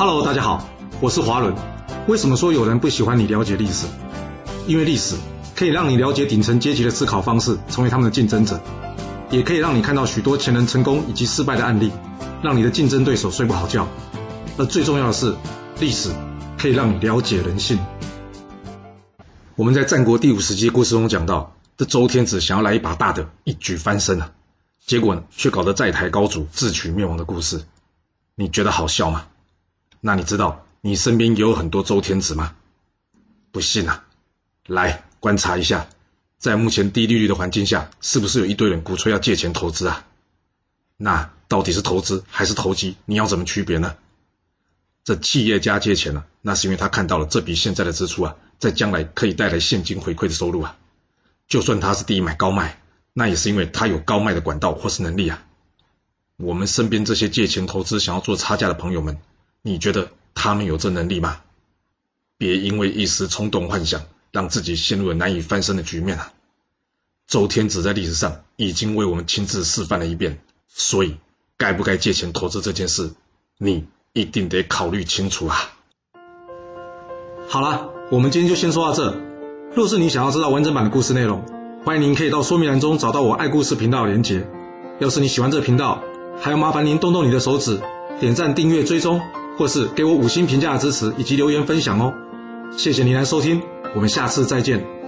Hello，大家好，我是华伦。为什么说有人不喜欢你了解历史？因为历史可以让你了解顶层阶级的思考方式，成为他们的竞争者，也可以让你看到许多前人成功以及失败的案例，让你的竞争对手睡不好觉。而最重要的是，历史可以让你了解人性。我们在战国第五十集故事中讲到，这周天子想要来一把大的，一举翻身啊，结果呢，却搞得债台高筑，自取灭亡的故事。你觉得好笑吗？那你知道你身边也有很多周天子吗？不信啊，来观察一下，在目前低利率的环境下，是不是有一堆人鼓吹要借钱投资啊？那到底是投资还是投机？你要怎么区别呢？这企业家借钱呢，那是因为他看到了这笔现在的支出啊，在将来可以带来现金回馈的收入啊。就算他是低买高卖，那也是因为他有高卖的管道或是能力啊。我们身边这些借钱投资想要做差价的朋友们。你觉得他们有这能力吗？别因为一时冲动幻想，让自己陷入了难以翻身的局面啊！周天子在历史上已经为我们亲自示范了一遍，所以该不该借钱投资这件事，你一定得考虑清楚啊！好了，我们今天就先说到这。若是你想要知道完整版的故事内容，欢迎您可以到说明栏中找到我爱故事频道的连结。要是你喜欢这频道，还要麻烦您动动你的手指，点赞、订阅、追踪。或是给我五星评价的支持，以及留言分享哦，谢谢您来收听，我们下次再见。